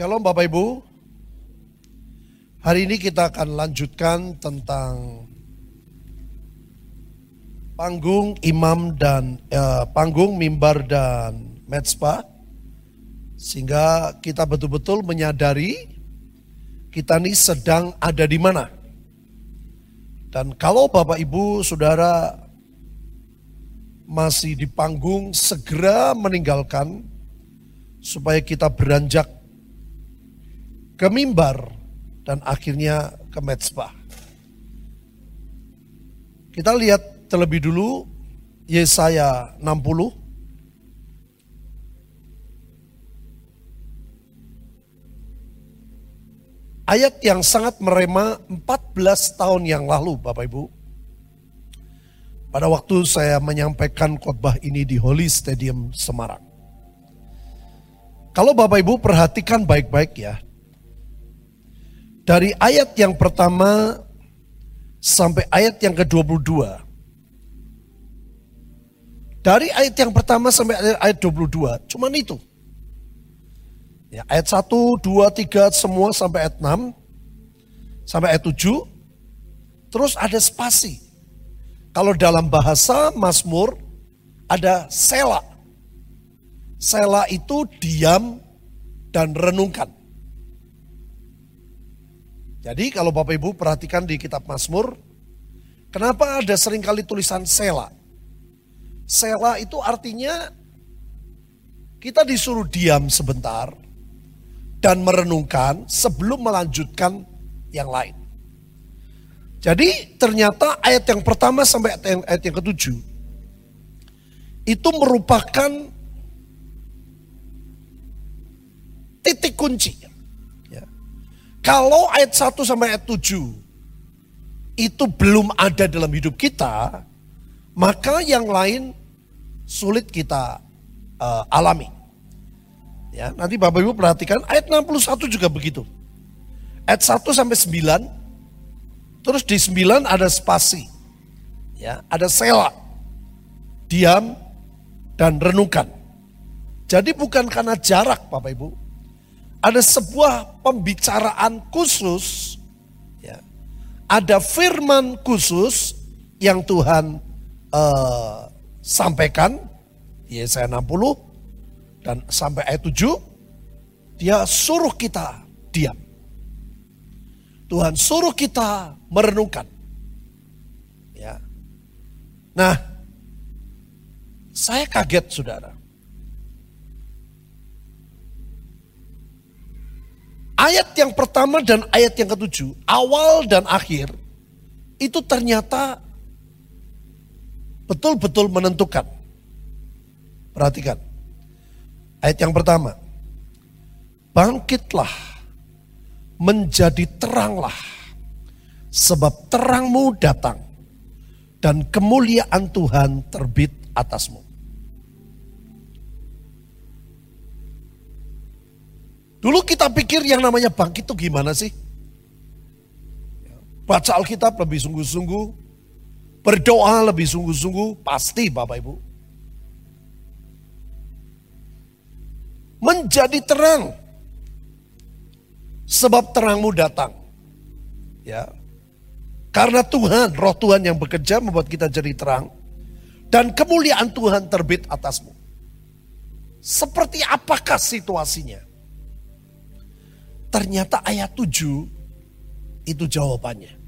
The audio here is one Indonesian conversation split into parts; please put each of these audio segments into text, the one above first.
Shalom Bapak Ibu. Hari ini kita akan lanjutkan tentang panggung imam dan eh, panggung mimbar dan metspa sehingga kita betul-betul menyadari kita ini sedang ada di mana. Dan kalau Bapak Ibu Saudara masih di panggung segera meninggalkan supaya kita beranjak ke mimbar dan akhirnya ke. Kita lihat terlebih dulu Yesaya 60 Ayat yang sangat merema 14 tahun yang lalu Bapak Ibu. Pada waktu saya menyampaikan khotbah ini di Holy Stadium Semarang. Kalau Bapak Ibu perhatikan baik-baik ya. Dari ayat yang pertama sampai ayat yang ke-22. Dari ayat yang pertama sampai ayat 22, cuman itu. Ya, ayat 1, 2, 3 semua sampai ayat 6, sampai ayat 7. Terus ada spasi. Kalau dalam bahasa Mazmur ada sela. Sela itu diam dan renungkan. Jadi kalau Bapak Ibu perhatikan di kitab Mazmur, kenapa ada sering kali tulisan sela? Sela itu artinya kita disuruh diam sebentar dan merenungkan sebelum melanjutkan yang lain. Jadi ternyata ayat yang pertama sampai ayat yang, ayat yang ketujuh itu merupakan titik kunci. Kalau ayat 1 sampai ayat 7 itu belum ada dalam hidup kita, maka yang lain sulit kita uh, alami. Ya, nanti Bapak Ibu perhatikan ayat 61 juga begitu. Ayat 1 sampai 9 Terus di sembilan ada spasi. Ya, ada sela. Diam dan renungkan. Jadi bukan karena jarak Bapak Ibu. Ada sebuah pembicaraan khusus. Ya, ada firman khusus yang Tuhan uh, sampaikan. Yesaya 60 dan sampai ayat 7. Dia suruh kita diam. Tuhan suruh kita merenungkan. Ya. Nah, saya kaget saudara. Ayat yang pertama dan ayat yang ketujuh, awal dan akhir, itu ternyata betul-betul menentukan. Perhatikan. Ayat yang pertama. Bangkitlah menjadi teranglah. Sebab terangmu datang dan kemuliaan Tuhan terbit atasmu. Dulu kita pikir yang namanya bangkit itu gimana sih? Baca Alkitab lebih sungguh-sungguh, berdoa lebih sungguh-sungguh, pasti Bapak Ibu. Menjadi terang, sebab terangmu datang. Ya. Karena Tuhan, roh Tuhan yang bekerja membuat kita jadi terang. Dan kemuliaan Tuhan terbit atasmu. Seperti apakah situasinya? Ternyata ayat 7 itu jawabannya.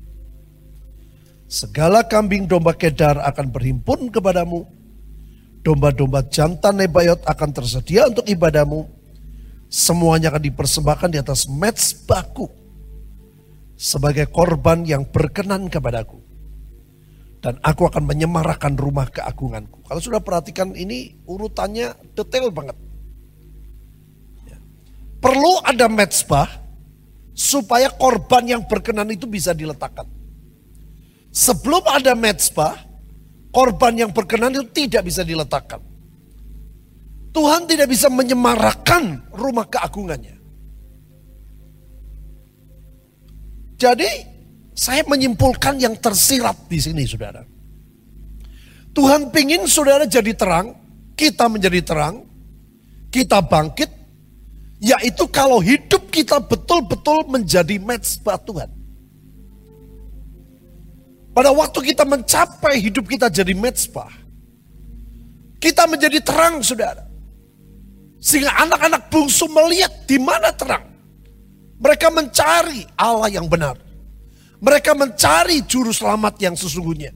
Segala kambing domba kedar akan berhimpun kepadamu. Domba-domba jantan Nebayot akan tersedia untuk ibadamu Semuanya akan dipersembahkan di atas mezbahku sebagai korban yang berkenan kepadaku. Dan aku akan menyemarakan rumah keagunganku. Kalau sudah perhatikan ini urutannya detail banget. Perlu ada mezbah supaya korban yang berkenan itu bisa diletakkan. Sebelum ada mezbah, korban yang berkenan itu tidak bisa diletakkan. Tuhan tidak bisa menyemarakan rumah keagungannya. Jadi saya menyimpulkan yang tersirat di sini saudara. Tuhan pingin saudara jadi terang, kita menjadi terang, kita bangkit, Yaitu kalau hidup kita betul-betul menjadi mezbah Tuhan. Pada waktu kita mencapai hidup kita jadi mezbah. Kita menjadi terang saudara. Sehingga anak-anak bungsu melihat di mana terang. Mereka mencari Allah yang benar. Mereka mencari juru selamat yang sesungguhnya.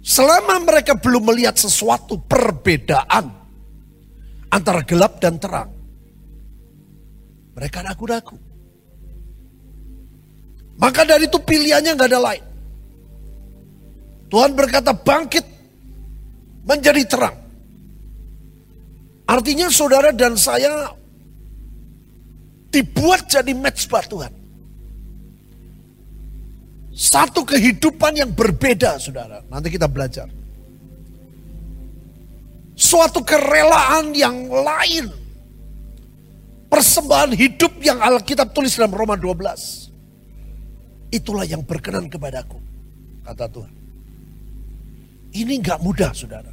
Selama mereka belum melihat sesuatu perbedaan antara gelap dan terang. Mereka ragu-ragu. Maka dari itu pilihannya nggak ada lain. Tuhan berkata bangkit menjadi terang. Artinya saudara dan saya dibuat jadi mezbah Tuhan. Satu kehidupan yang berbeda saudara. Nanti kita belajar suatu kerelaan yang lain. Persembahan hidup yang Alkitab tulis dalam Roma 12. Itulah yang berkenan kepadaku, kata Tuhan. Ini nggak mudah, saudara.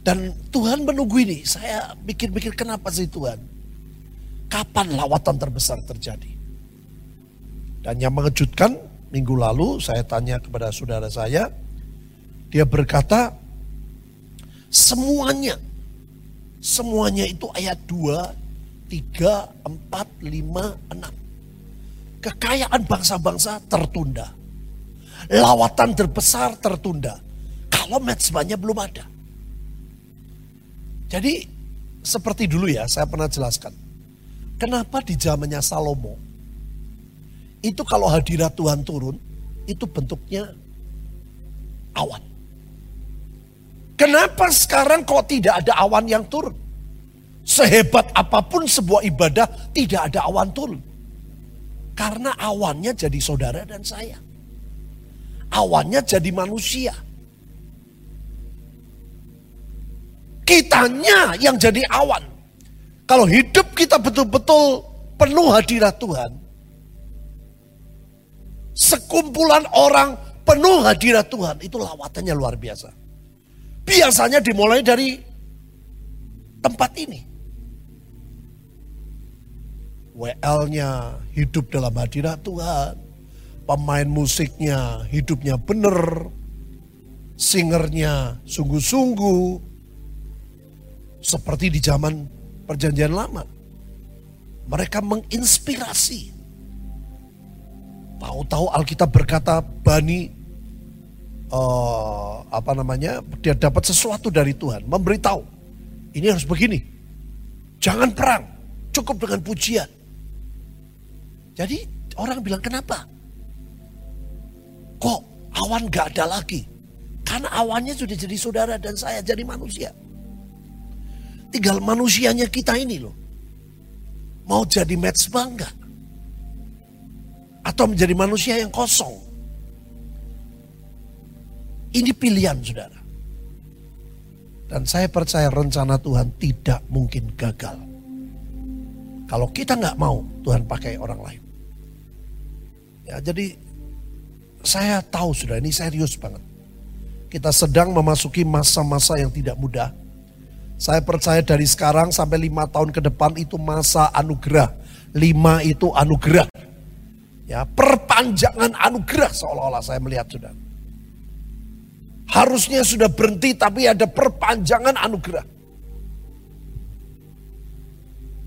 Dan Tuhan menunggu ini. Saya pikir-pikir kenapa sih Tuhan? Kapan lawatan terbesar terjadi? Dan yang mengejutkan, minggu lalu saya tanya kepada saudara saya. Dia berkata, Semuanya. Semuanya itu ayat 2, 3, 4, 5, 6. Kekayaan bangsa-bangsa tertunda. Lawatan terbesar tertunda. Kalau mezbahnya belum ada. Jadi seperti dulu ya saya pernah jelaskan. Kenapa di zamannya Salomo itu kalau hadirat Tuhan turun itu bentuknya awan. Kenapa sekarang kok tidak ada awan yang turun? Sehebat apa pun sebuah ibadah tidak ada awan turun. Karena awannya jadi saudara dan saya. Awannya jadi manusia. Kitanya yang jadi awan. Kalau hidup kita betul-betul penuh hadirat Tuhan. Sekumpulan orang penuh hadirat Tuhan. Itu lawatannya luar biasa. Biasanya dimulai dari tempat ini. WL-nya hidup dalam hadirat Tuhan. Pemain musiknya hidupnya benar. Singernya sungguh-sungguh. Seperti di zaman perjanjian lama. Mereka menginspirasi. Tahu-tahu Alkitab berkata Bani uh, apa namanya dia dapat sesuatu dari Tuhan, memberitahu ini harus begini, jangan perang, cukup dengan pujian. Jadi orang bilang kenapa? Kok awan gak ada lagi? Karena awannya sudah jadi saudara dan saya jadi manusia. Tinggal manusianya kita ini loh. Mau jadi match bangga. Atau menjadi manusia yang kosong. Ini pilihan saudara. Dan saya percaya rencana Tuhan tidak mungkin gagal. Kalau kita nggak mau, Tuhan pakai orang lain. Ya, jadi saya tahu sudah ini serius banget. Kita sedang memasuki masa-masa yang tidak mudah. Saya percaya dari sekarang sampai lima tahun ke depan itu masa anugerah. Lima itu anugerah. Ya, perpanjangan anugerah seolah-olah saya melihat sudah. Harusnya sudah berhenti tapi ada perpanjangan anugerah.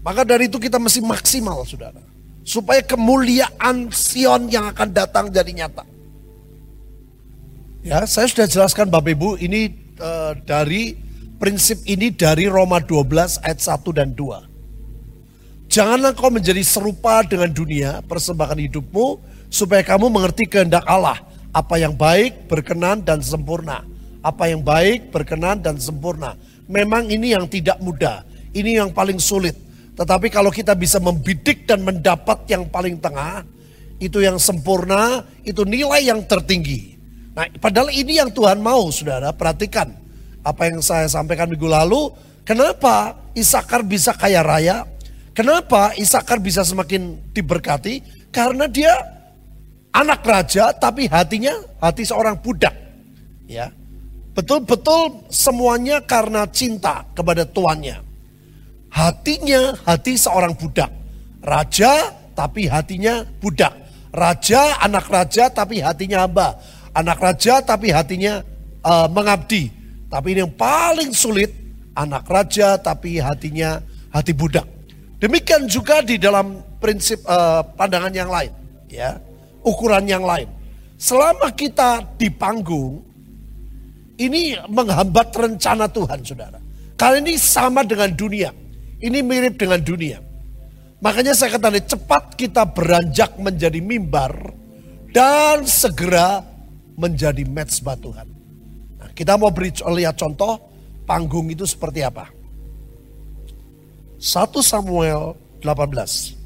Maka dari itu kita mesti maksimal saudara. Supaya kemuliaan Sion yang akan datang jadi nyata. Ya, saya sudah jelaskan Bapak Ibu ini uh, dari prinsip ini dari Roma 12 ayat 1 dan 2. Janganlah kau menjadi serupa dengan dunia, persembahkan hidupmu supaya kamu mengerti kehendak Allah apa yang baik, berkenan, dan sempurna. Apa yang baik, berkenan, dan sempurna. Memang ini yang tidak mudah. Ini yang paling sulit. Tetapi kalau kita bisa membidik dan mendapat yang paling tengah, itu yang sempurna, itu nilai yang tertinggi. Nah, padahal ini yang Tuhan mau, saudara. Perhatikan apa yang saya sampaikan minggu lalu. Kenapa Isakar bisa kaya raya? Kenapa Isakar bisa semakin diberkati? Karena dia anak raja tapi hatinya hati seorang budak. Ya. Betul-betul semuanya karena cinta kepada tuannya. Hatinya hati seorang budak. Raja tapi hatinya budak. Raja, anak raja tapi hatinya hamba. Anak raja tapi hatinya uh, mengabdi. Tapi ini yang paling sulit, anak raja tapi hatinya hati budak. Demikian juga di dalam prinsip uh, pandangan yang lain, ya, ukuran yang lain. Selama kita di panggung, ini menghambat rencana Tuhan, saudara. Kali ini sama dengan dunia. Ini mirip dengan dunia. Makanya saya katakan cepat kita beranjak menjadi mimbar dan segera menjadi mezbah Tuhan. Nah, kita mau beri lihat contoh panggung itu seperti apa. 1 Samuel 18.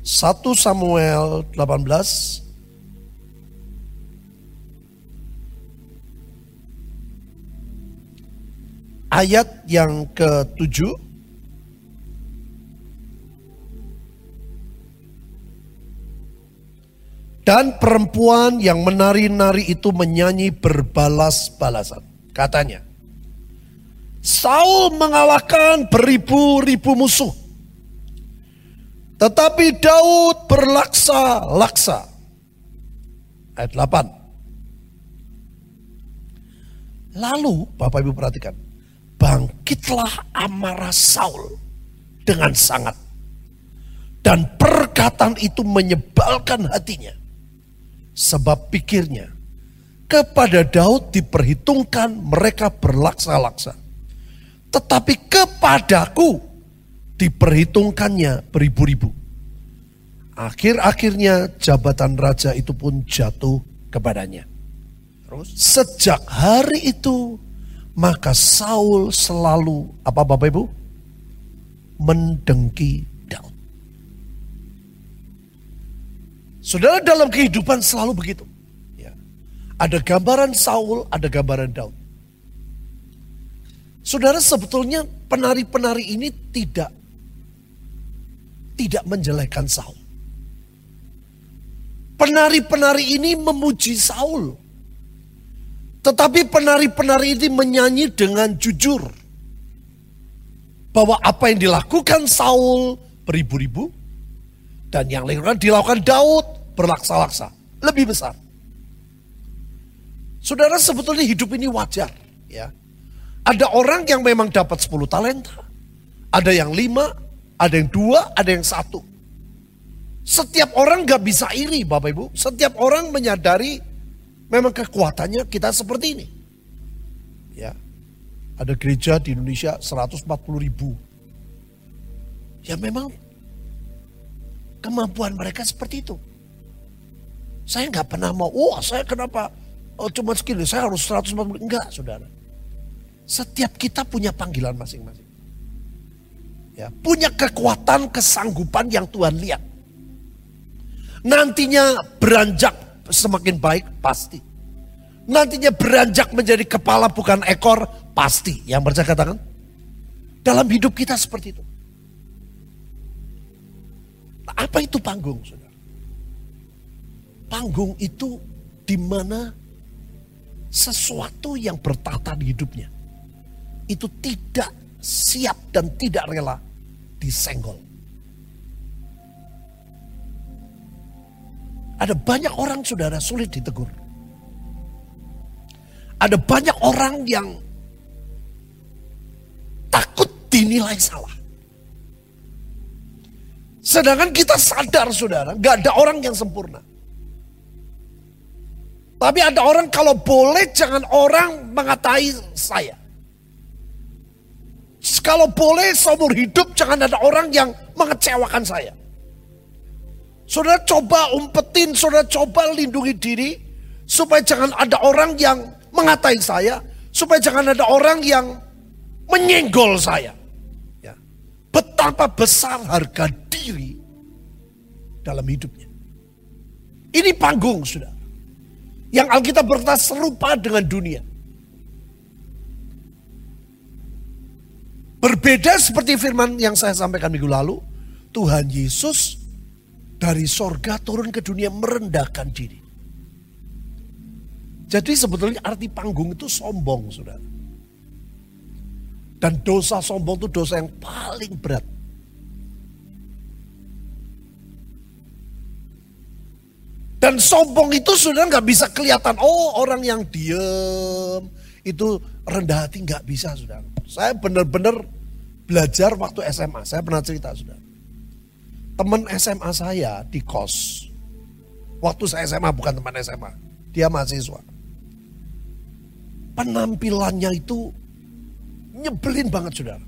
1 Samuel 18 ayat yang ke-7 dan perempuan yang menari-nari itu menyanyi berbalas-balasan. Katanya, Saul mengalahkan beribu-ribu musuh. Tetapi Daud berlaksa-laksa. Ayat 8. Lalu Bapak Ibu perhatikan bangkitlah amarah Saul dengan sangat. Dan perkataan itu menyebalkan hatinya. Sebab pikirnya, kepada Daud diperhitungkan mereka berlaksa-laksa. Tetapi kepadaku diperhitungkannya beribu-ribu. Akhir-akhirnya jabatan raja itu pun jatuh kepadanya. Terus sejak hari itu maka Saul selalu, apa Bapak Ibu? Mendengki Daud. Saudara dalam kehidupan selalu begitu. Ya. Ada gambaran Saul, ada gambaran Daud. Saudara sebetulnya penari-penari ini tidak tidak menjelekkan Saul. Penari-penari ini memuji Saul. Tetapi penari-penari ini menyanyi dengan jujur. Bahwa apa yang dilakukan Saul beribu-ribu. Dan yang lain dilakukan Daud berlaksa-laksa. Lebih besar. Saudara sebetulnya hidup ini wajar. ya. Ada orang yang memang dapat 10 talenta. Ada yang lima, ada yang dua, ada yang satu. Setiap orang gak bisa iri Bapak Ibu. Setiap orang menyadari Memang kekuatannya kita seperti ini. Ya. Ada gereja di Indonesia 140 ribu. Ya memang kemampuan mereka seperti itu. Saya nggak pernah mau, wah saya kenapa oh, cuma segini, saya harus 140. Enggak saudara. Setiap kita punya panggilan masing-masing. Ya, punya kekuatan, kesanggupan yang Tuhan lihat. Nantinya beranjak semakin baik pasti. Nantinya beranjak menjadi kepala bukan ekor pasti. Yang percaya katakan. Dalam hidup kita seperti itu. Apa itu panggung, saudara? Panggung itu di mana sesuatu yang bertata di hidupnya itu tidak siap dan tidak rela disenggol. Ada banyak orang saudara sulit ditegur. Ada banyak orang yang takut dinilai salah. Sedangkan kita sadar saudara, gak ada orang yang sempurna. Tapi ada orang kalau boleh jangan orang mengatai saya. Kalau boleh seumur hidup jangan ada orang yang mengecewakan saya. Saudara coba umpetin, saudara coba lindungi diri. Supaya jangan ada orang yang mengatai saya. Supaya jangan ada orang yang menyenggol saya. Ya. Betapa besar harga diri dalam hidupnya. Ini panggung sudah. Yang Alkitab berkata serupa dengan dunia. Berbeda seperti firman yang saya sampaikan minggu lalu. Tuhan Yesus dari sorga turun ke dunia merendahkan diri. Jadi sebetulnya arti panggung itu sombong, saudara. Dan dosa sombong itu dosa yang paling berat. Dan sombong itu sudah nggak bisa kelihatan. Oh orang yang diem itu rendah hati nggak bisa sudah. Saya benar-benar belajar waktu SMA. Saya pernah cerita sudah. Teman SMA saya di kos. Waktu saya SMA bukan teman SMA. Dia mahasiswa. Penampilannya itu nyebelin banget saudara.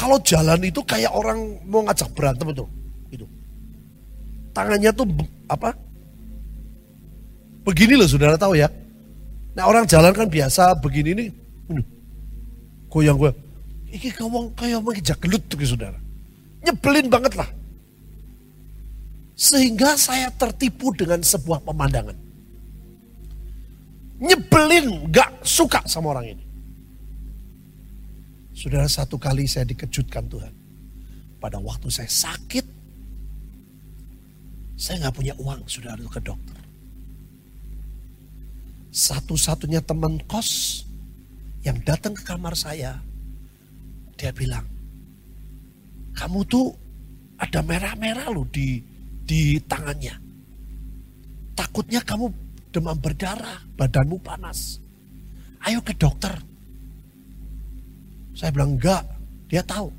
Kalau jalan itu kayak orang mau ngajak berantem itu. Itu. Tangannya tuh apa? Begini loh saudara tahu ya. Nah orang jalan kan biasa begini nih. Goyang gue. Iki ngomong kayak mengejar gelut tuh saudara. Nyebelin banget lah. Sehingga saya tertipu dengan sebuah pemandangan. Nyebelin, gak suka sama orang ini. Saudara satu kali saya dikejutkan Tuhan. Pada waktu saya sakit, saya gak punya uang saudara ke dokter satu-satunya teman kos yang datang ke kamar saya, dia bilang, kamu tuh ada merah-merah loh di di tangannya. Takutnya kamu demam berdarah, badanmu panas. Ayo ke dokter. Saya bilang enggak, dia tahu.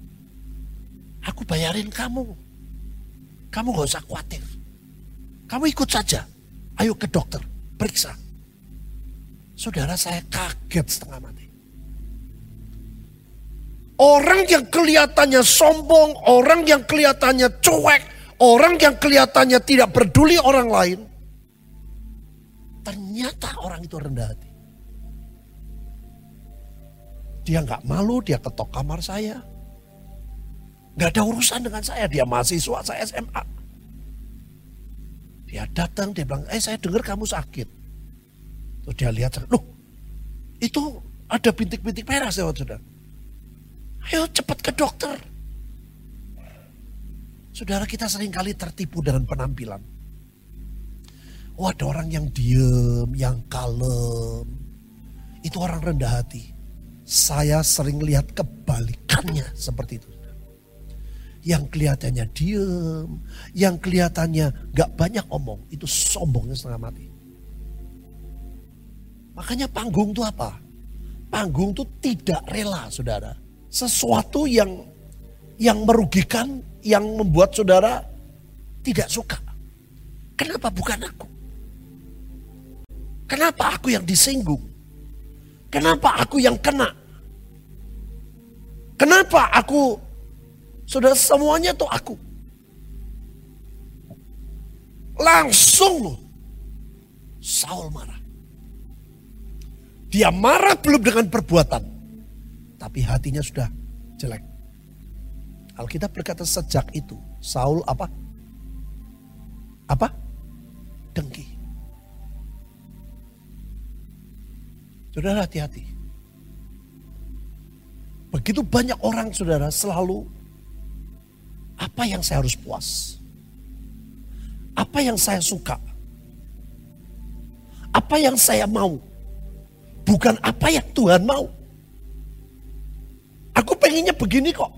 Aku bayarin kamu. Kamu gak usah khawatir. Kamu ikut saja. Ayo ke dokter, periksa. Saudara saya kaget setengah mati. Orang yang kelihatannya sombong, orang yang kelihatannya cuek, orang yang kelihatannya tidak peduli orang lain. Ternyata orang itu rendah hati. Dia nggak malu, dia ketok kamar saya. Nggak ada urusan dengan saya, dia mahasiswa, saya SMA. Dia datang, dia bilang, eh saya dengar kamu sakit. Terus dia lihat, loh itu ada bintik-bintik merah saudara. Ayo cepat ke dokter. Saudara kita sering kali tertipu dengan penampilan. Oh ada orang yang diem, yang kalem. Itu orang rendah hati. Saya sering lihat kebalikannya seperti itu. Yang kelihatannya diem, yang kelihatannya gak banyak omong. Itu sombongnya setengah mati. Makanya panggung itu apa? Panggung itu tidak rela saudara. Sesuatu yang yang merugikan, yang membuat saudara tidak suka. Kenapa bukan aku? Kenapa aku yang disinggung? Kenapa aku yang kena? Kenapa aku, saudara semuanya tuh aku. Langsung Saul marah. Dia marah belum dengan perbuatan. Tapi hatinya sudah jelek. Alkitab berkata sejak itu Saul apa? Apa? Dengki. Saudara hati-hati. Begitu banyak orang saudara selalu apa yang saya harus puas? Apa yang saya suka? Apa yang saya mau? Bukan apa yang Tuhan mau. Aku pengennya begini kok.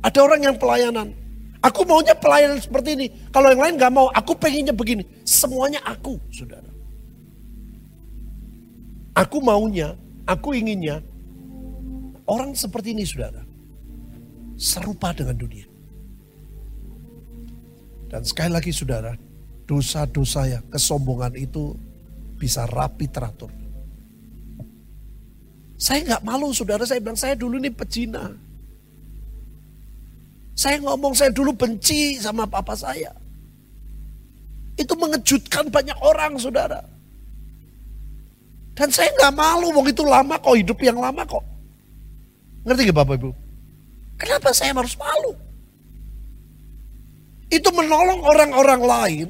Ada orang yang pelayanan. Aku maunya pelayanan seperti ini. Kalau yang lain gak mau, aku pengennya begini. Semuanya aku, saudara. Aku maunya, aku inginnya. Orang seperti ini, saudara. Serupa dengan dunia. Dan sekali lagi, saudara. Dosa-dosa ya, kesombongan itu bisa rapi teratur. Saya nggak malu saudara, saya bilang saya dulu ini pecina. Saya ngomong saya dulu benci sama papa saya. Itu mengejutkan banyak orang saudara. Dan saya nggak malu, wong itu lama kok, hidup yang lama kok. Ngerti gak Bapak Ibu? Kenapa saya harus malu? Itu menolong orang-orang lain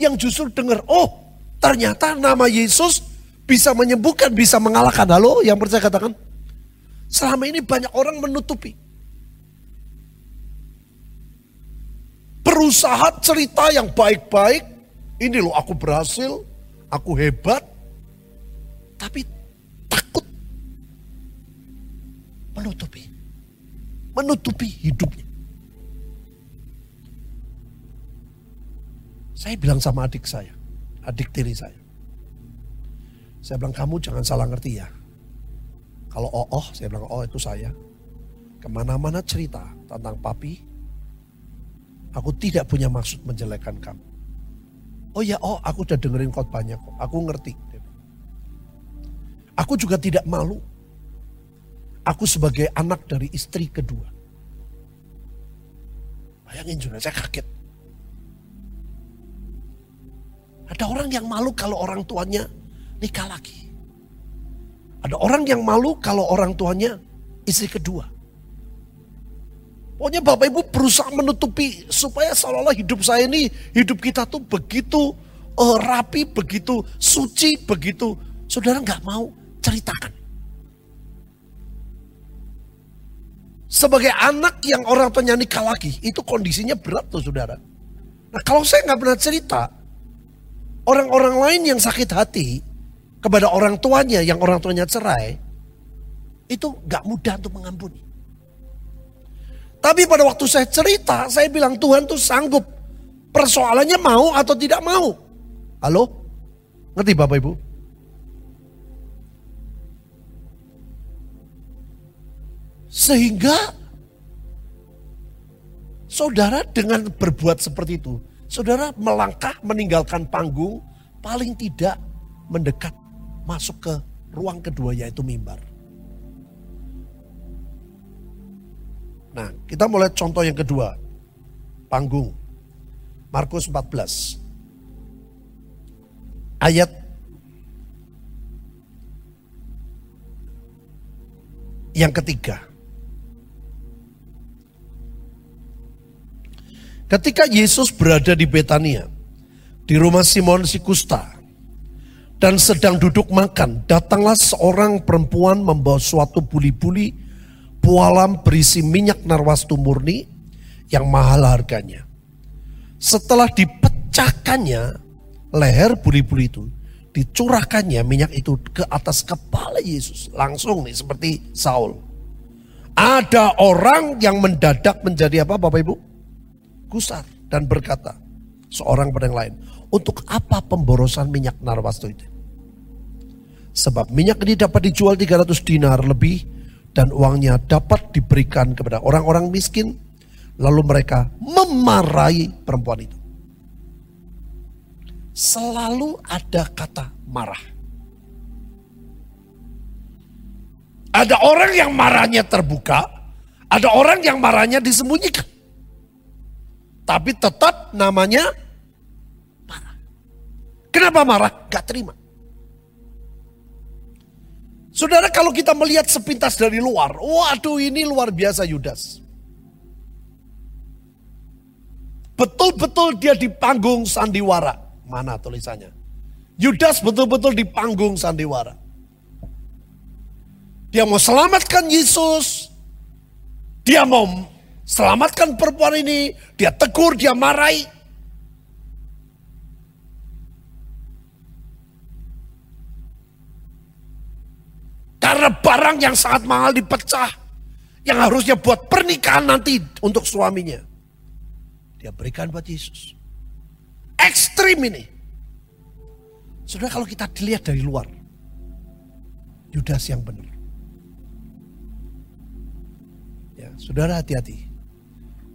yang justru dengar, oh Ternyata nama Yesus bisa menyembuhkan, bisa mengalahkan. Halo, yang percaya katakan. Selama ini banyak orang menutupi. Berusaha cerita yang baik-baik. Ini loh aku berhasil, aku hebat. Tapi takut. menutupi. Menutupi hidupnya. Saya bilang sama adik saya, adik tiri saya. Saya bilang kamu jangan salah ngerti ya. Kalau oh, oh saya bilang oh itu saya. Ke mana-mana cerita tentang papi, aku tidak punya maksud menjelekkan kamu. Oh ya, oh aku udah dengerin khotbahnya kok, aku ngerti. Aku juga tidak malu. Aku sebagai anak dari istri kedua. Bayangin juga, saya kaget. Ada orang yang malu kalau orang tuanya nikah lagi. Ada orang yang malu kalau orang tuanya istri kedua. Pokoknya Bapak Ibu berusaha menutupi supaya seolah-olah hidup saya ini, hidup kita tuh begitu uh, rapi, begitu suci, begitu. Saudara nggak mau ceritakan. Sebagai anak yang orang tuanya nikah lagi, itu kondisinya berat tuh saudara. Nah kalau saya nggak pernah cerita, orang-orang lain yang sakit hati kepada orang tuanya yang orang tuanya cerai, itu gak mudah untuk mengampuni. Tapi pada waktu saya cerita, saya bilang Tuhan tuh sanggup. Persoalannya mau atau tidak mau. Halo? Ngerti Bapak Ibu? Sehingga saudara dengan berbuat seperti itu, Saudara melangkah meninggalkan panggung, paling tidak mendekat masuk ke ruang kedua yaitu mimbar. Nah, kita mulai contoh yang kedua. Panggung. Markus 14. Ayat yang ketiga. Ketika Yesus berada di Betania, di rumah Simon si Kusta, dan sedang duduk makan, datanglah seorang perempuan membawa suatu buli-buli pualam berisi minyak narwastu murni yang mahal harganya. Setelah dipecahkannya leher buli-buli itu, dicurahkannya minyak itu ke atas kepala Yesus. Langsung nih seperti Saul. Ada orang yang mendadak menjadi apa Bapak Ibu? gusar dan berkata seorang pada yang lain, untuk apa pemborosan minyak narwastu itu? Sebab minyak ini dapat dijual 300 dinar lebih dan uangnya dapat diberikan kepada orang-orang miskin. Lalu mereka memarahi perempuan itu. Selalu ada kata marah. Ada orang yang marahnya terbuka, ada orang yang marahnya disembunyikan. Tapi tetap namanya marah. Kenapa marah? Gak terima. Saudara kalau kita melihat sepintas dari luar, waduh ini luar biasa Yudas. Betul-betul dia di panggung sandiwara. Mana tulisannya? Yudas betul-betul di panggung sandiwara. Dia mau selamatkan Yesus. Dia mau Selamatkan perempuan ini. Dia tegur, dia marahi. Karena barang yang sangat mahal dipecah. Yang harusnya buat pernikahan nanti untuk suaminya. Dia berikan buat Yesus. Ekstrim ini. Sudah kalau kita dilihat dari luar. Yudas yang benar. Ya, saudara hati-hati.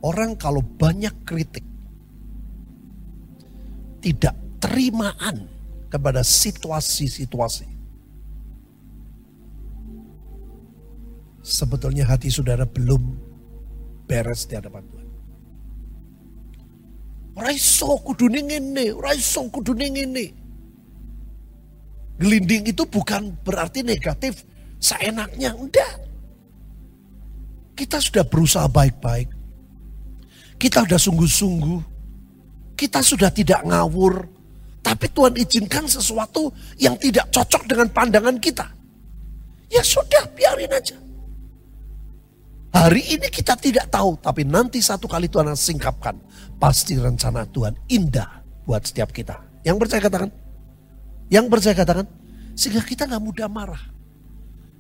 Orang kalau banyak kritik, tidak terimaan kepada situasi-situasi. Sebetulnya hati saudara belum beres di hadapan Tuhan. Raiso kudu ini, raiso kudu ini. Gelinding itu bukan berarti negatif, seenaknya, enggak. Kita sudah berusaha baik-baik. Kita sudah sungguh-sungguh. Kita sudah tidak ngawur. Tapi Tuhan izinkan sesuatu yang tidak cocok dengan pandangan kita. Ya sudah, biarin aja. Hari ini kita tidak tahu, tapi nanti satu kali Tuhan akan singkapkan. Pasti rencana Tuhan indah buat setiap kita. Yang percaya katakan? Yang percaya katakan? Sehingga kita nggak mudah marah.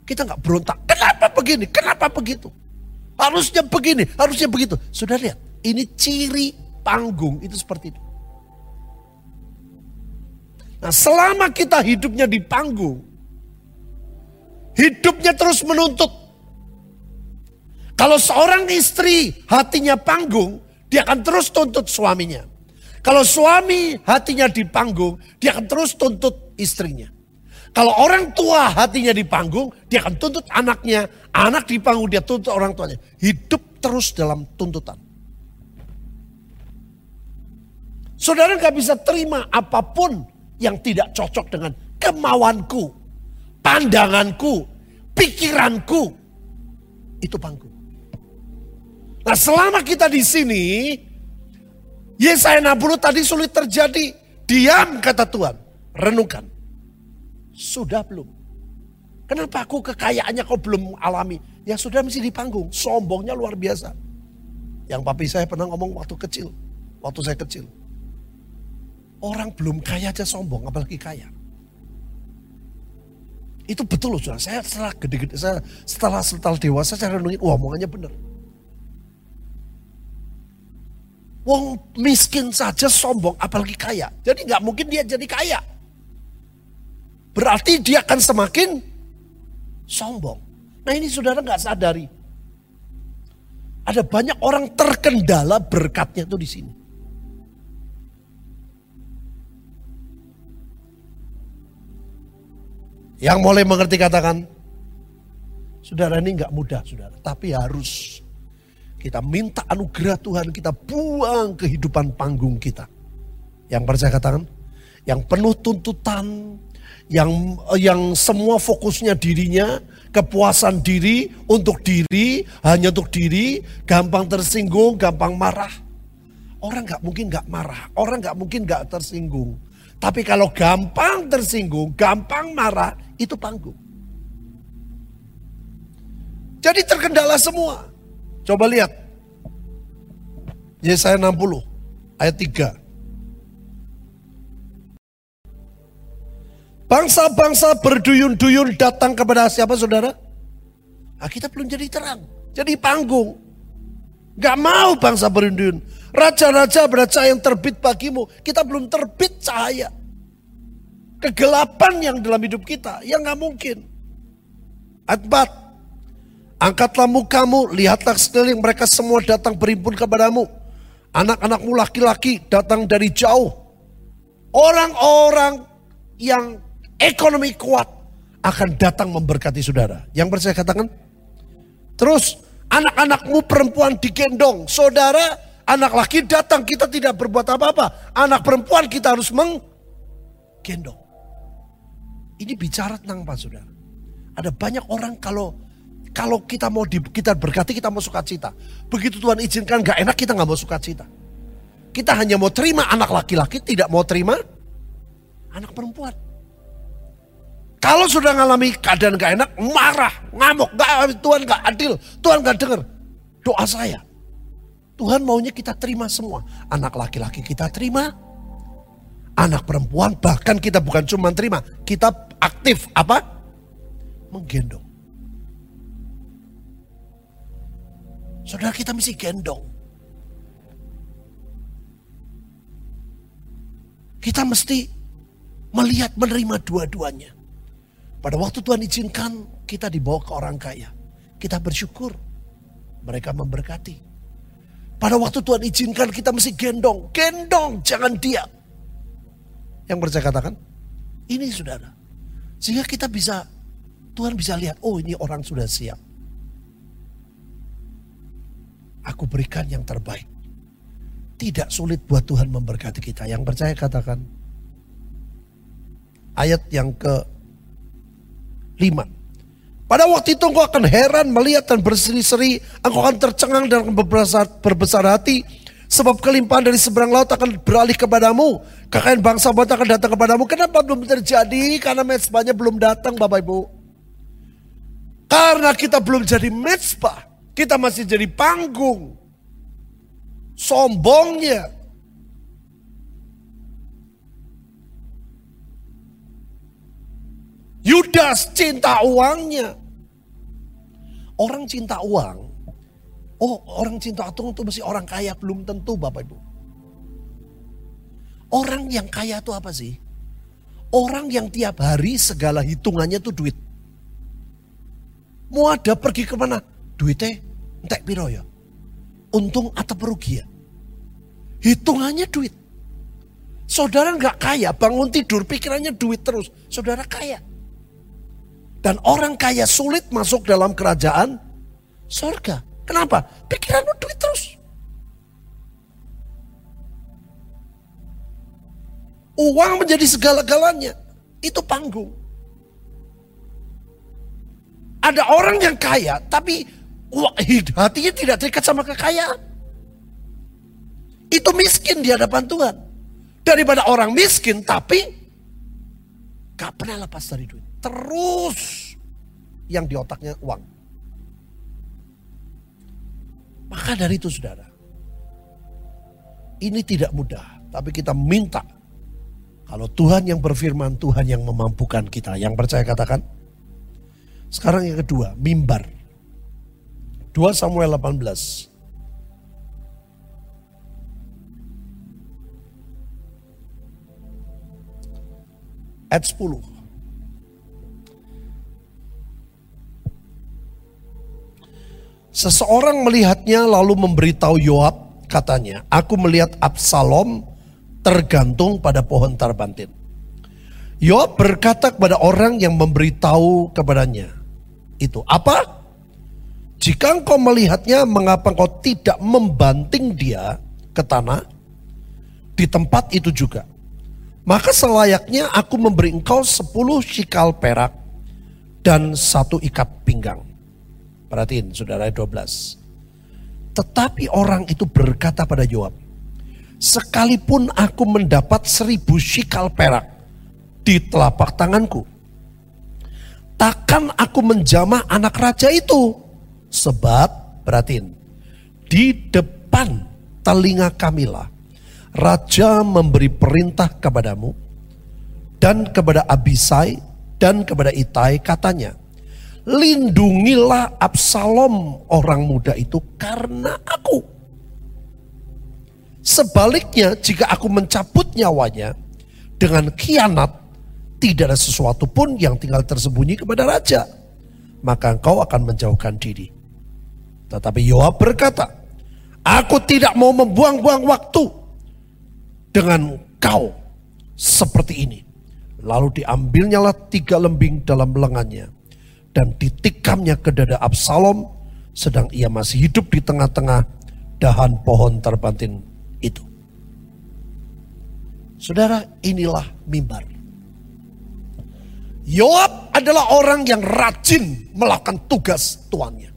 Kita nggak berontak. Kenapa begini? Kenapa begitu? Harusnya begini, harusnya begitu. Sudah lihat, ini ciri panggung itu seperti itu. Nah selama kita hidupnya di panggung, hidupnya terus menuntut. Kalau seorang istri hatinya panggung, dia akan terus tuntut suaminya. Kalau suami hatinya di panggung, dia akan terus tuntut istrinya. Kalau orang tua hatinya di panggung, dia akan tuntut anaknya. Anak di panggung, dia tuntut orang tuanya. Hidup terus dalam tuntutan. Saudara nggak bisa terima apa pun yang tidak cocok dengan kemauanku, pandanganku, pikiranku. Itu panggung. Nah selama kita di sini, Yesaya 60 tadi sulit terjadi. Diam kata Tuhan, renungkan. Sudah belum? Kenapa aku kekayaannya kau belum alami? Ya sudah mesti di panggung, sombongnya luar biasa. Yang papi saya pernah ngomong waktu kecil, waktu saya kecil. Orang belum kaya aja sombong, apalagi kaya. Itu betul loh, saya setelah gede-gede, saya setelah setelah dewasa saya renungin, wah omongannya benar. Wong miskin saja sombong, apalagi kaya. Jadi nggak mungkin dia jadi kaya. Berarti dia akan semakin sombong. Nah ini saudara nggak sadari. Ada banyak orang terkendala berkatnya tuh di sini. Yang mulai mengerti katakan, saudara ini nggak mudah saudara, tapi harus kita minta anugerah Tuhan, kita buang kehidupan panggung kita. Yang percaya katakan, yang penuh tuntutan, yang yang semua fokusnya dirinya, kepuasan diri untuk diri, hanya untuk diri, gampang tersinggung, gampang marah. Orang nggak mungkin nggak marah, orang nggak mungkin nggak tersinggung. Tapi kalau gampang tersinggung, gampang marah, itu panggung. Jadi terkendala semua. Coba lihat. Yesaya 60 ayat 3. Bangsa-bangsa berduyun-duyun datang kepada siapa saudara? Nah, kita belum jadi terang. Jadi panggung. Gak mau bangsa berduyun. Raja-raja bercahaya yang terbit bagimu. Kita belum terbit cahaya. Kegelapan yang dalam hidup kita. Yang gak mungkin. Adbat. Angkatlah mukamu. Lihatlah sekeliling mereka semua datang berimpun kepadamu. Anak-anakmu laki-laki datang dari jauh. Orang-orang yang ekonomi kuat akan datang memberkati saudara. Yang percaya katakan. Terus anak-anakmu perempuan digendong. Saudara Anak laki datang kita tidak berbuat apa-apa. Anak perempuan kita harus menggendong. Ini bicara tentang apa saudara? Ada banyak orang kalau kalau kita mau di, kita berkati kita mau sukacita. Begitu Tuhan izinkan gak enak kita nggak mau sukacita. Kita hanya mau terima anak laki-laki, tidak mau terima anak perempuan. Kalau sudah ngalami keadaan gak enak, marah, ngamuk, gak, Tuhan gak adil, Tuhan gak dengar. Doa saya, Tuhan maunya kita terima semua. Anak laki-laki kita terima. Anak perempuan bahkan kita bukan cuma terima. Kita aktif apa? Menggendong. Saudara kita mesti gendong. Kita mesti melihat menerima dua-duanya. Pada waktu Tuhan izinkan kita dibawa ke orang kaya. Kita bersyukur. Mereka memberkati. Pada waktu Tuhan izinkan kita mesti gendong. Gendong, jangan diam. Yang percaya katakan, ini saudara. Sehingga kita bisa, Tuhan bisa lihat, oh ini orang sudah siap. Aku berikan yang terbaik. Tidak sulit buat Tuhan memberkati kita. Yang percaya katakan, ayat yang ke lima. Pada waktu itu engkau akan heran melihat dan berseri-seri. Engkau akan tercengang dan berbesar, hati. Sebab kelimpahan dari seberang laut akan beralih kepadamu. Kekayaan bangsa bangsa akan datang kepadamu. Kenapa belum terjadi? Karena mezbahnya belum datang Bapak Ibu. Karena kita belum jadi mezbah. Kita masih jadi panggung. Sombongnya. Yudas cinta uangnya. orang cinta uang, oh orang cinta uang itu mesti orang kaya, belum tentu Bapak Ibu. Orang yang kaya itu apa sih? Orang yang tiap hari segala hitungannya itu duit. Mau ada pergi ke mana? Duitnya entek piro ya? Untung atau perugian? Hitungannya duit. Saudara nggak kaya, bangun tidur pikirannya duit terus. Saudara kaya. Dan orang kaya sulit masuk dalam kerajaan surga. Kenapa? Pikiranmu duit terus. Uang menjadi segala-galanya. Itu panggung. Ada orang yang kaya tapi hatinya tidak terikat sama kekayaan. Itu miskin di hadapan Tuhan. Daripada orang miskin tapi gak pernah lepas dari duit. Terus yang di otaknya uang. Maka dari itu saudara. Ini tidak mudah. Tapi kita minta kalau Tuhan yang berfirman, Tuhan yang memampukan kita. Yang percaya katakan. Sekarang yang kedua, mimbar. 2 Samuel 18. Ayat 10. Seseorang melihatnya lalu memberitahu Yoab katanya, aku melihat Absalom tergantung pada pohon tarbantin. Yoab berkata kepada orang yang memberitahu kepadanya, itu apa? Jika engkau melihatnya, mengapa engkau tidak membanting dia ke tanah di tempat itu juga? Maka selayaknya aku memberi engkau sepuluh shikal perak dan satu ikat pinggang. Perhatiin saudara 12. Tetapi orang itu berkata pada Yoab, sekalipun aku mendapat seribu shikal perak di telapak tanganku, takkan aku menjamah anak raja itu. Sebab, beratin, di depan telinga kamilah, raja memberi perintah kepadamu dan kepada Abisai dan kepada Itai katanya, lindungilah Absalom orang muda itu karena aku Sebaliknya jika aku mencabut nyawanya dengan kianat, tidak ada sesuatu pun yang tinggal tersembunyi kepada raja. Maka engkau akan menjauhkan diri. Tetapi Yoab berkata, aku tidak mau membuang-buang waktu dengan kau seperti ini. Lalu diambilnyalah tiga lembing dalam lengannya dan ditikamnya ke dada Absalom sedang ia masih hidup di tengah-tengah dahan pohon terbantin itu. Saudara, inilah mimbar. Yoab adalah orang yang rajin melakukan tugas tuannya.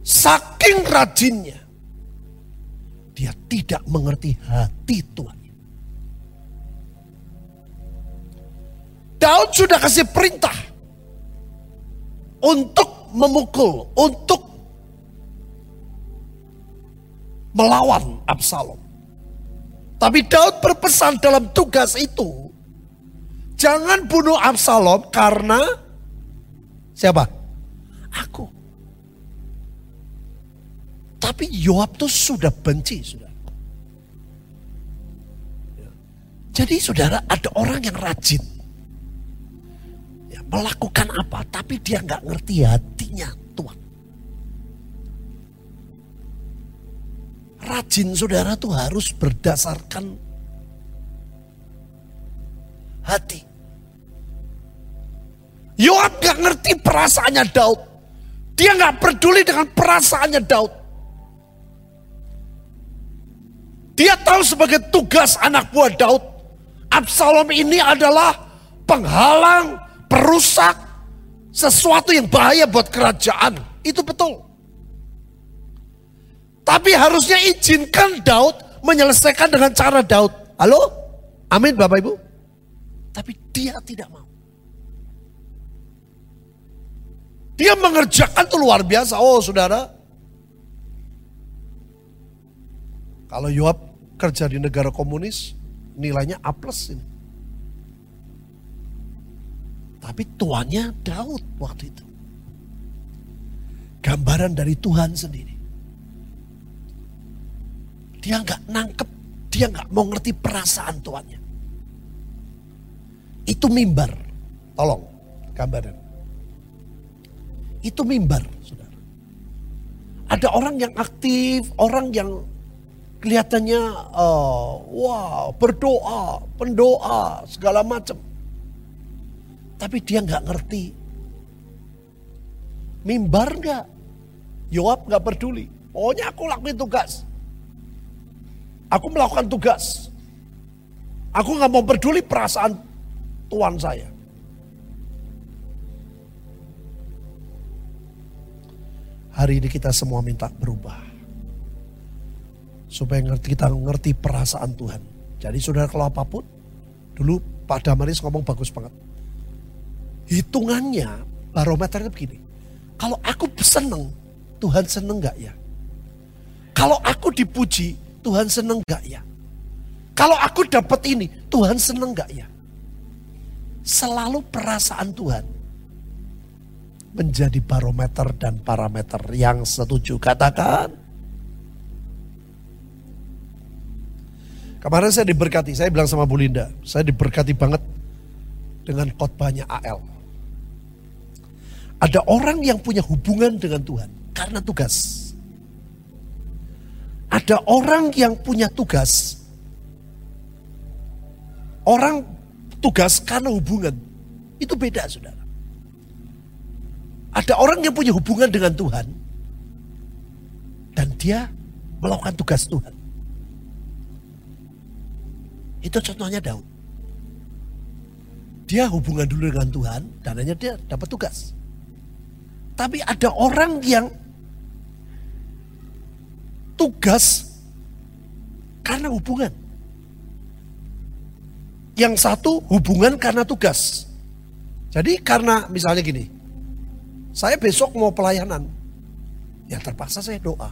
Saking rajinnya, dia tidak mengerti hati tuannya. Daud sudah kasih perintah untuk memukul, untuk melawan Absalom. Tapi Daud berpesan dalam tugas itu, jangan bunuh Absalom karena siapa? Aku. Tapi Yoab tuh sudah benci, sudah. Jadi saudara ada orang yang rajin. Ya, melakukan apa, tapi dia nggak ngerti hatinya Tuhan. Rajin saudara tuh harus berdasarkan hati. Yoab gak ngerti perasaannya Daud. Dia gak peduli dengan perasaannya Daud. Dia tahu sebagai tugas anak buah Daud. Absalom ini adalah penghalang, perusak, sesuatu yang bahaya buat kerajaan. Itu betul. Tapi harusnya izinkan Daud menyelesaikan dengan cara Daud. Halo? Amin Bapak Ibu? Tapi dia tidak mau. Dia mengerjakan itu luar biasa. Oh saudara. Kalau Yoab kerja di negara komunis, nilainya A plus ini. Tapi tuannya Daud waktu itu. Gambaran dari Tuhan sendiri. Dia nggak nangkep, dia nggak mau ngerti perasaan tuannya. Itu mimbar. Tolong, gambaran. Itu mimbar, saudara. Ada orang yang aktif, orang yang kelihatannya uh, wow berdoa, pendoa segala macam. Tapi dia nggak ngerti. Mimbar nggak? Yoab nggak peduli. Pokoknya aku lakuin tugas. Aku melakukan tugas. Aku nggak mau peduli perasaan tuan saya. Hari ini kita semua minta berubah supaya ngerti kita ngerti perasaan Tuhan. Jadi saudara kalau apa pun, dulu Pak Damaris ngomong bagus banget. Hitungannya barometernya begini. Kalau aku seneng, Tuhan seneng gak ya? Kalau aku dipuji, Tuhan seneng gak ya? Kalau aku dapat ini, Tuhan seneng gak ya? Selalu perasaan Tuhan menjadi barometer dan parameter yang setuju. Katakan, Kemarin saya diberkati, saya bilang sama Bu Linda, saya diberkati banget dengan khotbahnya AL. Ada orang yang punya hubungan dengan Tuhan karena tugas. Ada orang yang punya tugas. Orang tugas karena hubungan. Itu beda, saudara. Ada orang yang punya hubungan dengan Tuhan. Dan dia melakukan tugas Tuhan. Itu contohnya Daud. Dia hubungan dulu dengan Tuhan, dan hanya dia dapat tugas. Tapi ada orang yang tugas karena hubungan. Yang satu hubungan karena tugas. Jadi karena misalnya gini, saya besok mau pelayanan, ya terpaksa saya doa.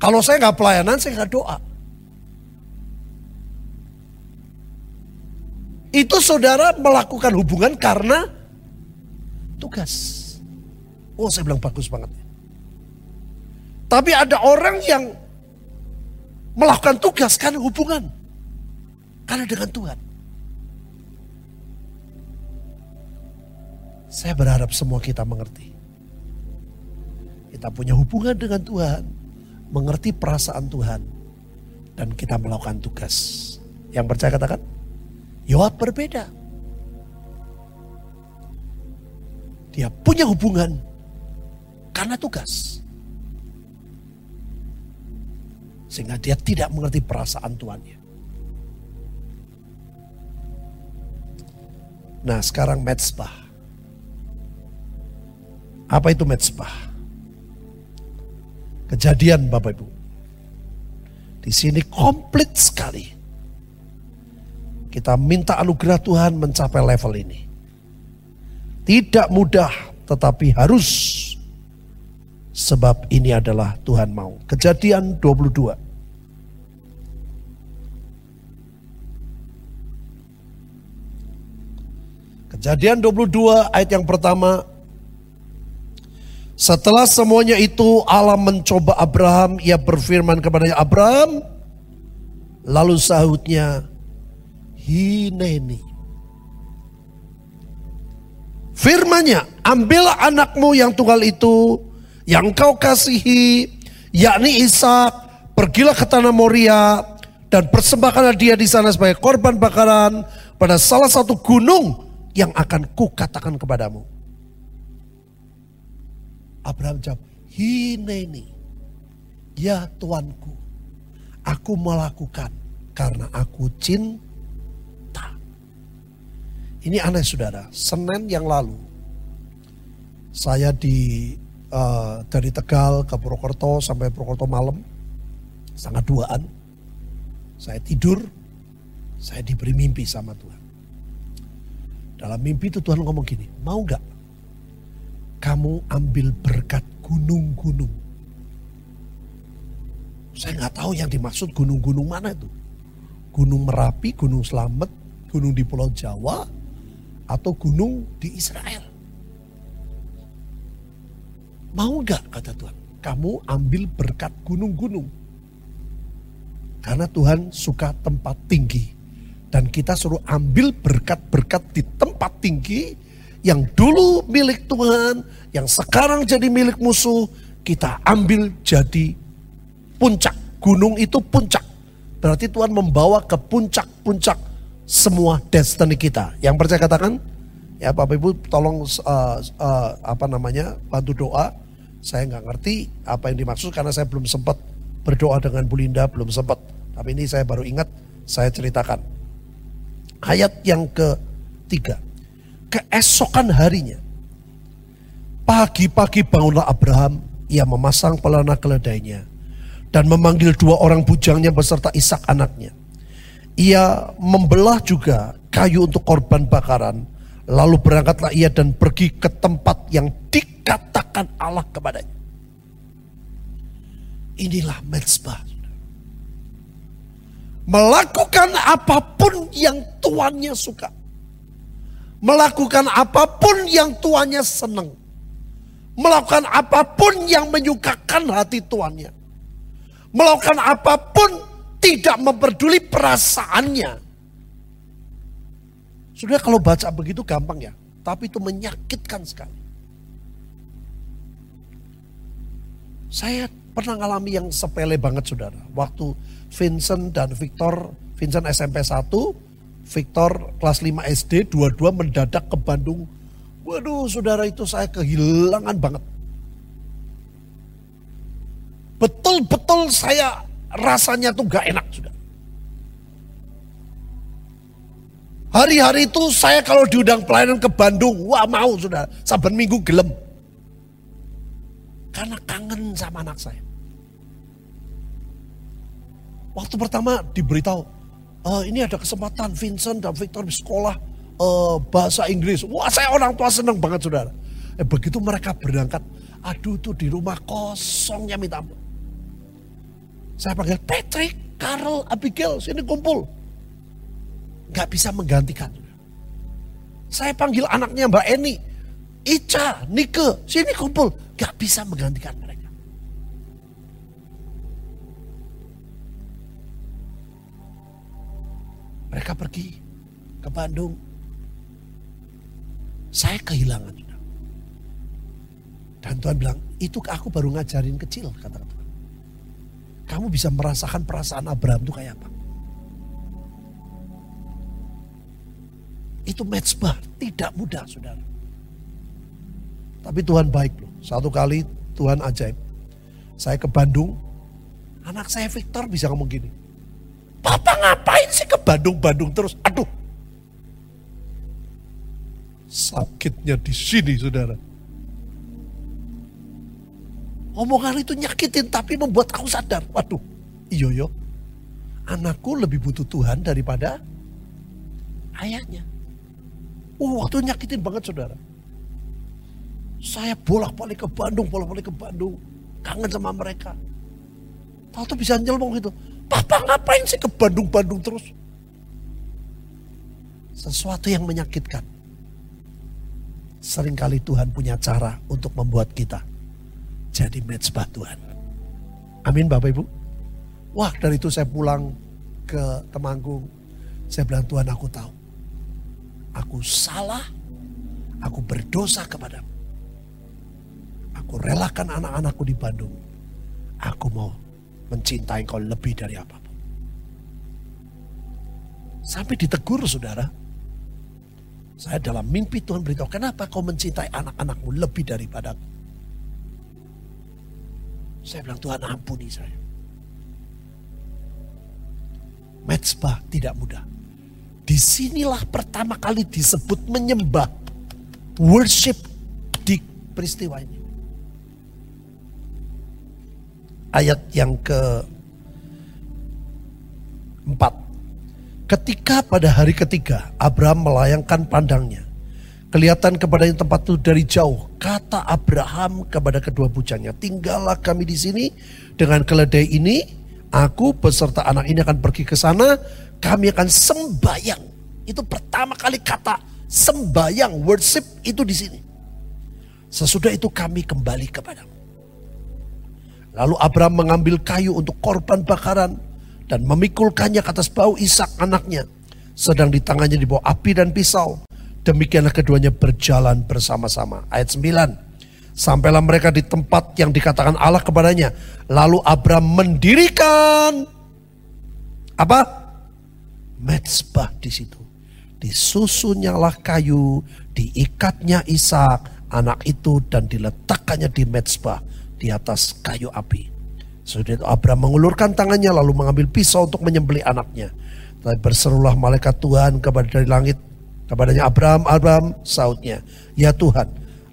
Kalau saya nggak pelayanan, saya nggak doa. Itu saudara melakukan hubungan karena tugas. Oh saya bilang bagus banget. Tapi ada orang yang melakukan tugas karena hubungan. Karena dengan Tuhan. Saya berharap semua kita mengerti. Kita punya hubungan dengan Tuhan. Mengerti perasaan Tuhan. Dan kita melakukan tugas. Yang percaya katakan. Yoab berbeda. Dia punya hubungan karena tugas. Sehingga dia tidak mengerti perasaan tuannya. Nah sekarang metsbah. Apa itu metsbah? Kejadian Bapak Ibu. Di sini komplit sekali kita minta anugerah Tuhan mencapai level ini. Tidak mudah tetapi harus. Sebab ini adalah Tuhan mau. Kejadian 22. Kejadian 22 ayat yang pertama. Setelah semuanya itu Allah mencoba Abraham. Ia berfirman kepadanya Abraham. Lalu sahutnya hineni. Firmanya, ambillah anakmu yang tunggal itu, yang kau kasihi, yakni Ishak, pergilah ke tanah Moria, dan persembahkanlah dia di sana sebagai korban bakaran pada salah satu gunung yang akan kukatakan kepadamu. Abraham jawab, hineni, ya tuanku, aku melakukan karena aku cinta ini aneh saudara, Senin yang lalu saya di uh, dari Tegal ke Purwokerto sampai Purwokerto malam sangat duaan. Saya tidur, saya diberi mimpi sama Tuhan. Dalam mimpi itu Tuhan ngomong gini, mau gak kamu ambil berkat gunung-gunung? Saya nggak tahu yang dimaksud gunung-gunung mana itu. Gunung Merapi, Gunung Selamet, gunung di Pulau Jawa, atau gunung di Israel. Mau nggak kata Tuhan? Kamu ambil berkat gunung-gunung. Karena Tuhan suka tempat tinggi. Dan kita suruh ambil berkat-berkat di tempat tinggi yang dulu milik Tuhan, yang sekarang jadi milik musuh, kita ambil jadi puncak. Gunung itu puncak. Berarti Tuhan membawa ke puncak-puncak semua destiny kita. Yang percaya katakan, ya Bapak Ibu tolong uh, uh, apa namanya bantu doa. Saya nggak ngerti apa yang dimaksud karena saya belum sempat berdoa dengan Bu Linda, belum sempat. Tapi ini saya baru ingat, saya ceritakan. Ayat yang ketiga, keesokan harinya, pagi-pagi bangunlah Abraham, ia memasang pelana keledainya dan memanggil dua orang bujangnya beserta Ishak anaknya. Ia membelah juga kayu untuk korban bakaran. Lalu berangkatlah ia dan pergi ke tempat yang dikatakan Allah kepadanya. Inilah mezbah. Melakukan apa pun yang tuannya suka. Melakukan apa pun yang tuannya senang. Melakukan apa pun yang menyukakan hati tuannya melakukan apa pun tidak memperduli perasaannya. Sudah kalau baca begitu gampang ya, tapi itu menyakitkan sekali. Saya pernah ngalami yang sepele banget saudara. Waktu Vincent dan Victor, Vincent SMP 1, Victor kelas 5 SD, dua-dua mendadak ke Bandung. Waduh saudara itu saya kehilangan banget. Betul-betul saya rasanya tuh gak enak sudah. Hari-hari itu saya kalau diundang pelayanan ke Bandung, wah mau sudah, saban minggu gelem. Karena kangen sama anak saya. Waktu pertama diberitahu, e, ini ada kesempatan Vincent dan Victor di sekolah uh, bahasa Inggris. Wah saya orang tua senang banget saudara. Eh, begitu mereka berangkat, aduh tuh di rumah kosongnya minta ampun. Saya panggil Patrick, Carl, Abigail, sini kumpul. Gak bisa menggantikan. Saya panggil anaknya Mbak Eni, Ica, Nike, sini kumpul. Gak bisa menggantikan mereka. Mereka pergi ke Bandung. Saya kehilangan. Dan Tuhan bilang, itu aku baru ngajarin kecil, kata Tuhan kamu bisa merasakan perasaan Abraham itu kayak apa. Itu mezbah, tidak mudah saudara. Tapi Tuhan baik loh. Satu kali Tuhan ajaib. Saya ke Bandung, anak saya Victor bisa ngomong gini. Papa ngapain sih ke Bandung-Bandung terus? Aduh. Sakitnya di sini saudara. Omongan itu nyakitin tapi membuat aku sadar. Waduh, iyo yo. Anakku lebih butuh Tuhan daripada ayahnya. Uh, waktu nyakitin banget saudara. Saya bolak-balik ke Bandung, bolak-balik ke Bandung. Kangen sama mereka. Tahu tuh bisa nyelmong gitu. Papa ngapain sih ke Bandung-Bandung terus? Sesuatu yang menyakitkan. Seringkali Tuhan punya cara untuk membuat kita jadi mezbah Tuhan. Amin Bapak Ibu. Wah dari itu saya pulang ke Temanggung. Saya bilang Tuhan aku tahu. Aku salah. Aku berdosa kepadamu. Aku relakan anak-anakku di Bandung. Aku mau mencintai kau lebih dari apa pun. Sampai ditegur saudara. Saya dalam mimpi Tuhan beritahu, kenapa kau mencintai anak-anakmu lebih daripada aku? Saya bilang Tuhan ampuni saya. Mezbah tidak mudah. Di sinilah pertama kali disebut menyembah. Worship di peristiwa ini. Ayat yang ke empat. Ketika pada hari ketiga Abraham melayangkan pandangnya Kelihatan kepada yang tempat itu dari jauh. Kata Abraham kepada kedua bujangnya, tinggallah kami di sini dengan keledai ini. Aku beserta anak ini akan pergi ke sana. Kami akan sembayang. Itu pertama kali kata sembayang, worship itu di sini. Sesudah itu kami kembali kepadamu. Lalu Abraham mengambil kayu untuk korban bakaran dan memikulkannya ke atas bau Ishak anaknya. Sedang di tangannya dibawa api dan pisau. Demikianlah keduanya berjalan bersama-sama. Ayat 9. Sampailah mereka di tempat yang dikatakan Allah kepadanya. Lalu Abraham mendirikan apa? Mezbah di situ. Disusunyalah kayu, diikatnya Ishak anak itu dan diletakkannya di mezbah di atas kayu api. Itu Abraham mengulurkan tangannya lalu mengambil pisau untuk menyembelih anaknya. Tapi berserulah malaikat Tuhan kepada dari langit kepadanya Abraham, Abraham sautnya, ya Tuhan.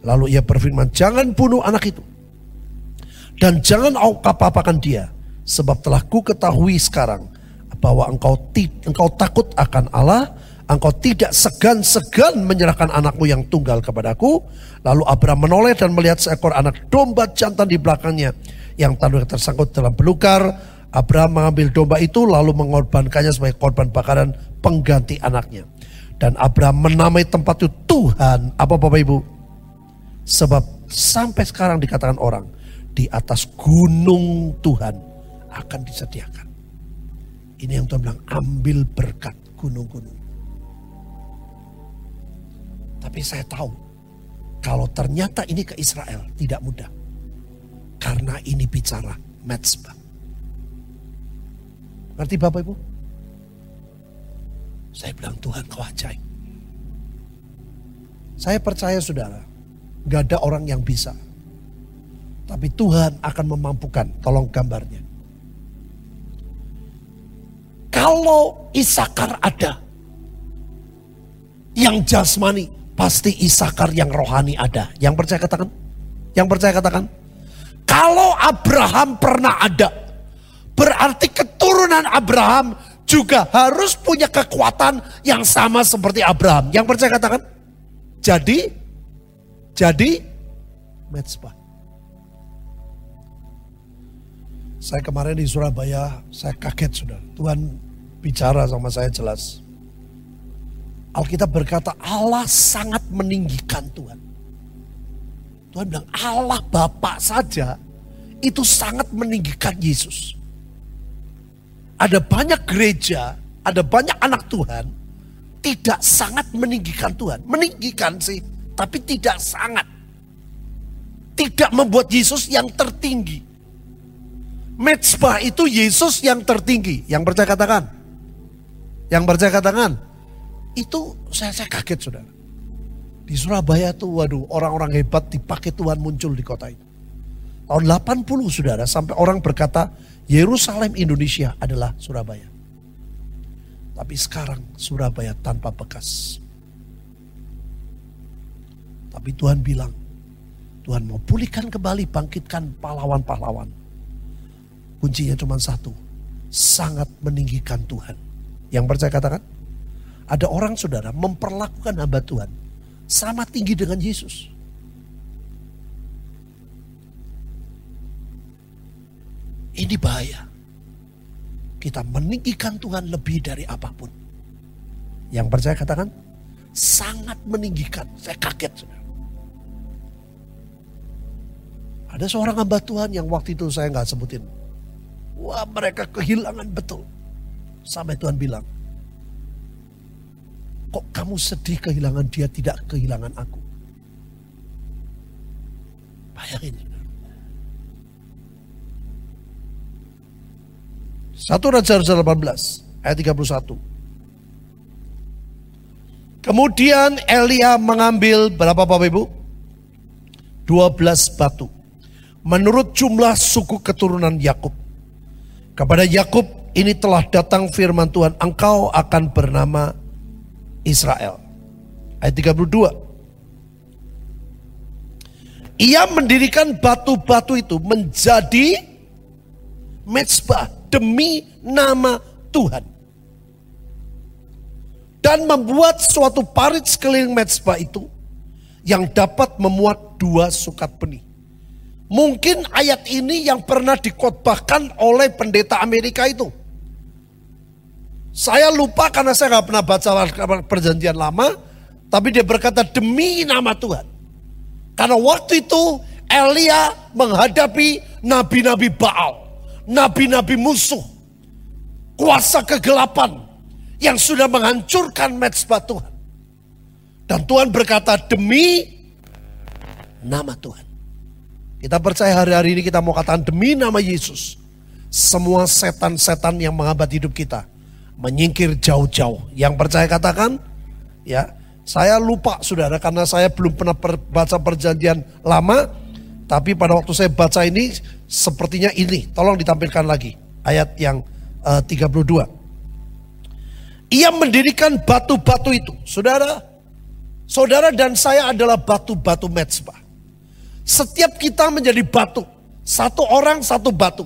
Lalu ia berfirman, jangan bunuh anak itu. Dan jangan apa-apakan dia. Sebab telah ku ketahui sekarang bahwa engkau, engkau takut akan Allah engkau tidak segan-segan menyerahkan anakmu yang tunggal kepadaku. Lalu Abraham menoleh dan melihat seekor anak domba jantan di belakangnya yang tanduknya tersangkut dalam belukar. Abraham mengambil domba itu lalu mengorbankannya sebagai korban bakaran pengganti anaknya. Dan Abraham menamai tempat itu Tuhan. Apa Bapak Ibu? Sebab sampai sekarang dikatakan orang di atas gunung Tuhan akan disediakan. Ini yang Tuhan bilang ambil berkat gunung-gunung. Tapi saya tahu kalau ternyata ini ke Israel tidak mudah. Karena ini bicara Metzbah. Ngerti Bapak Ibu? Saya bilang Tuhan kau ajaib. Saya percaya saudara, gak ada orang yang bisa. Tapi Tuhan akan memampukan, tolong gambarnya. Kalau Isakar ada, yang jasmani, Pasti Isakar yang rohani ada. Yang percaya katakan? Yang percaya katakan? Kalau Abraham pernah ada, berarti keturunan Abraham juga harus punya kekuatan yang sama seperti Abraham. Yang percaya katakan? Jadi, jadi, Metzbah. Saya kemarin di Surabaya, saya kaget sudah. Tuhan bicara sama saya jelas. Alkitab berkata Allah sangat meninggikan Tuhan. Tuhan bilang Allah Bapak saja itu sangat meninggikan Yesus. Ada banyak gereja, ada banyak anak Tuhan tidak sangat meninggikan Tuhan. Meninggikan sih, tapi tidak sangat. Tidak membuat Yesus yang tertinggi. Mezbah itu Yesus yang tertinggi. Yang percaya katakan. Yang percaya katakan. Itu saya, saya kaget saudara. Di Surabaya tuh waduh orang-orang hebat dipakai Tuhan muncul di kota itu. Tahun 80 saudara sampai orang berkata Yerusalem Indonesia adalah Surabaya. Tapi sekarang Surabaya tanpa bekas. Tapi Tuhan bilang, Tuhan mau pulihkan kembali, bangkitkan pahlawan-pahlawan. Kuncinya cuma satu, sangat meninggikan Tuhan. Yang percaya katakan, ada orang saudara memperlakukan hamba Tuhan sama tinggi dengan Yesus. Ini bahaya. Kita meninggikan Tuhan lebih dari apa pun. Yang percaya katakan, sangat meninggikan. Saya kaget. Ada seorang hamba Tuhan yang waktu itu saya nggak sebutin. Wah mereka kehilangan betul. Sampai Tuhan bilang, Kok kamu sedih kehilangan dia tidak kehilangan aku? Bayangin. Satu Raja Raja 18 ayat 31. Kemudian Elia mengambil berapa Bapak Ibu? 12 batu. Menurut jumlah suku keturunan Yakub. Kepada Yakub ini telah datang firman Tuhan, engkau akan bernama Israel. Ayat 32. Ia mendirikan batu-batu itu menjadi mezbah demi nama Tuhan. Dan membuat suatu parit sekeliling mezbah itu yang dapat memuat dua sukat benih. Mungkin ayat ini yang pernah dikotbahkan oleh pendeta Amerika itu. Saya lupa karena saya nggak pernah baca perjanjian lama. Tapi dia berkata demi nama Tuhan. Karena waktu itu Elia menghadapi nabi-nabi Baal. Nabi-nabi musuh. Kuasa kegelapan yang sudah menghancurkan mezbah Tuhan. Dan Tuhan berkata demi nama Tuhan. Kita percaya hari-hari ini kita mau katakan demi nama Yesus. Semua setan-setan yang menghambat hidup kita. Menyingkir jauh-jauh. Yang percaya katakan. Ya, saya lupa saudara karena saya belum pernah baca perjanjian lama. Tapi pada waktu saya baca ini sepertinya ini. Tolong ditampilkan lagi. Ayat yang uh, 32. Ia mendirikan batu-batu itu. Saudara, saudara dan saya adalah batu-batu mezbah. Setiap kita menjadi batu. Satu orang satu batu.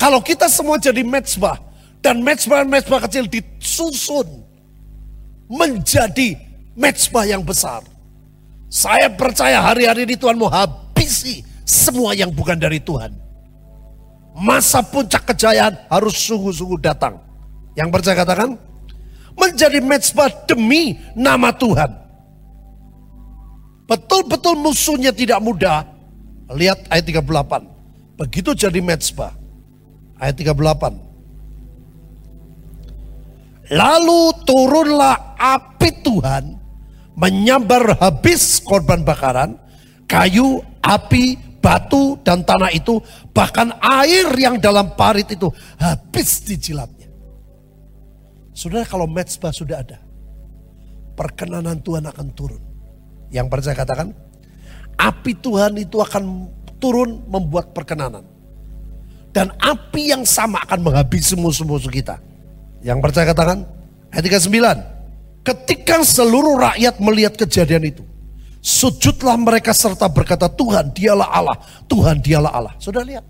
Kalau kita semua jadi mezbah. Dan mezbah-mezbah kecil disusun. Menjadi mezbah yang besar. Saya percaya hari-hari ini Tuhan mau habisi semua yang bukan dari Tuhan. Masa puncak kejayaan harus sungguh-sungguh datang. Yang percaya katakan, menjadi mezbah demi nama Tuhan. Betul-betul musuhnya tidak mudah. Lihat ayat 38. Begitu jadi mezbah. Ayat 38. Lalu turunlah api Tuhan menyambar habis korban bakaran, kayu, api, batu, dan tanah itu, bahkan air yang dalam parit itu habis dijilat. Saudara kalau mezbah sudah ada, perkenanan Tuhan akan turun. Yang percaya katakan, api Tuhan itu akan turun membuat perkenanan. Dan api yang sama akan menghabisi musuh-musuh kita. Yang percaya katakan, ayat 39. Ketika seluruh rakyat melihat kejadian itu, sujudlah mereka serta berkata, Tuhan dialah Allah, Tuhan dialah Allah. Sudah lihat,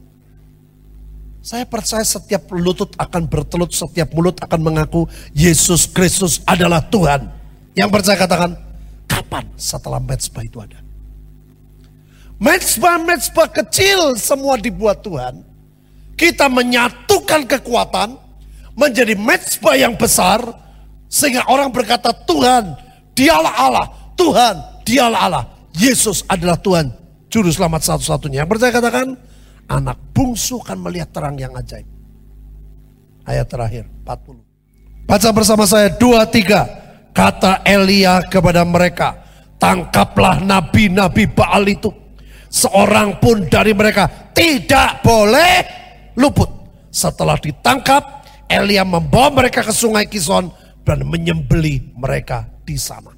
saya percaya setiap lutut akan bertelut, setiap mulut akan mengaku Yesus Kristus adalah Tuhan. Yang percaya katakan, kapan setelah mezbah itu ada? Mezbah-mezbah kecil semua dibuat Tuhan. Kita menyatukan kekuatan menjadi mezbah yang besar. Sehingga orang berkata Tuhan, dialah Allah. Tuhan, dialah Allah. Yesus adalah Tuhan. Juru selamat satu-satunya. Yang percaya katakan, anak bungsu akan melihat terang yang ajaib. Ayat terakhir 40. Baca bersama saya dua tiga. Kata Elia kepada mereka, tangkaplah nabi-nabi Baal itu. Seorang pun dari mereka tidak boleh luput. Setelah ditangkap, Elia membawa mereka ke sungai Kison dan menyembeli mereka di sana.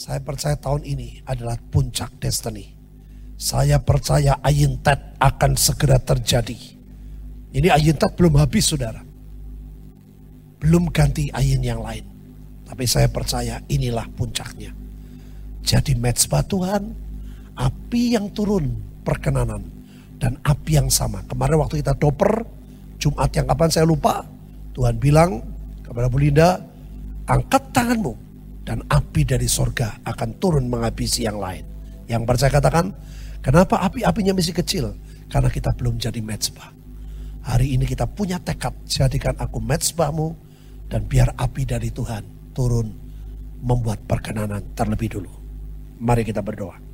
Saya percaya tahun ini adalah puncak destiny saya percaya ayintat akan segera terjadi. Ini ayintat belum habis saudara. Belum ganti ayin yang lain. Tapi saya percaya inilah puncaknya. Jadi mezbah Tuhan, api yang turun perkenanan. Dan api yang sama. Kemarin waktu kita doper, Jumat yang kapan saya lupa. Tuhan bilang kepada Bu Linda, angkat tanganmu. Dan api dari sorga akan turun menghabisi yang lain. Yang percaya katakan, Kenapa api-apinya masih kecil? Karena kita belum jadi mezbah. Hari ini kita punya tekad, jadikan aku mezbahmu dan biar api dari Tuhan turun membuat perkenanan terlebih dulu. Mari kita berdoa.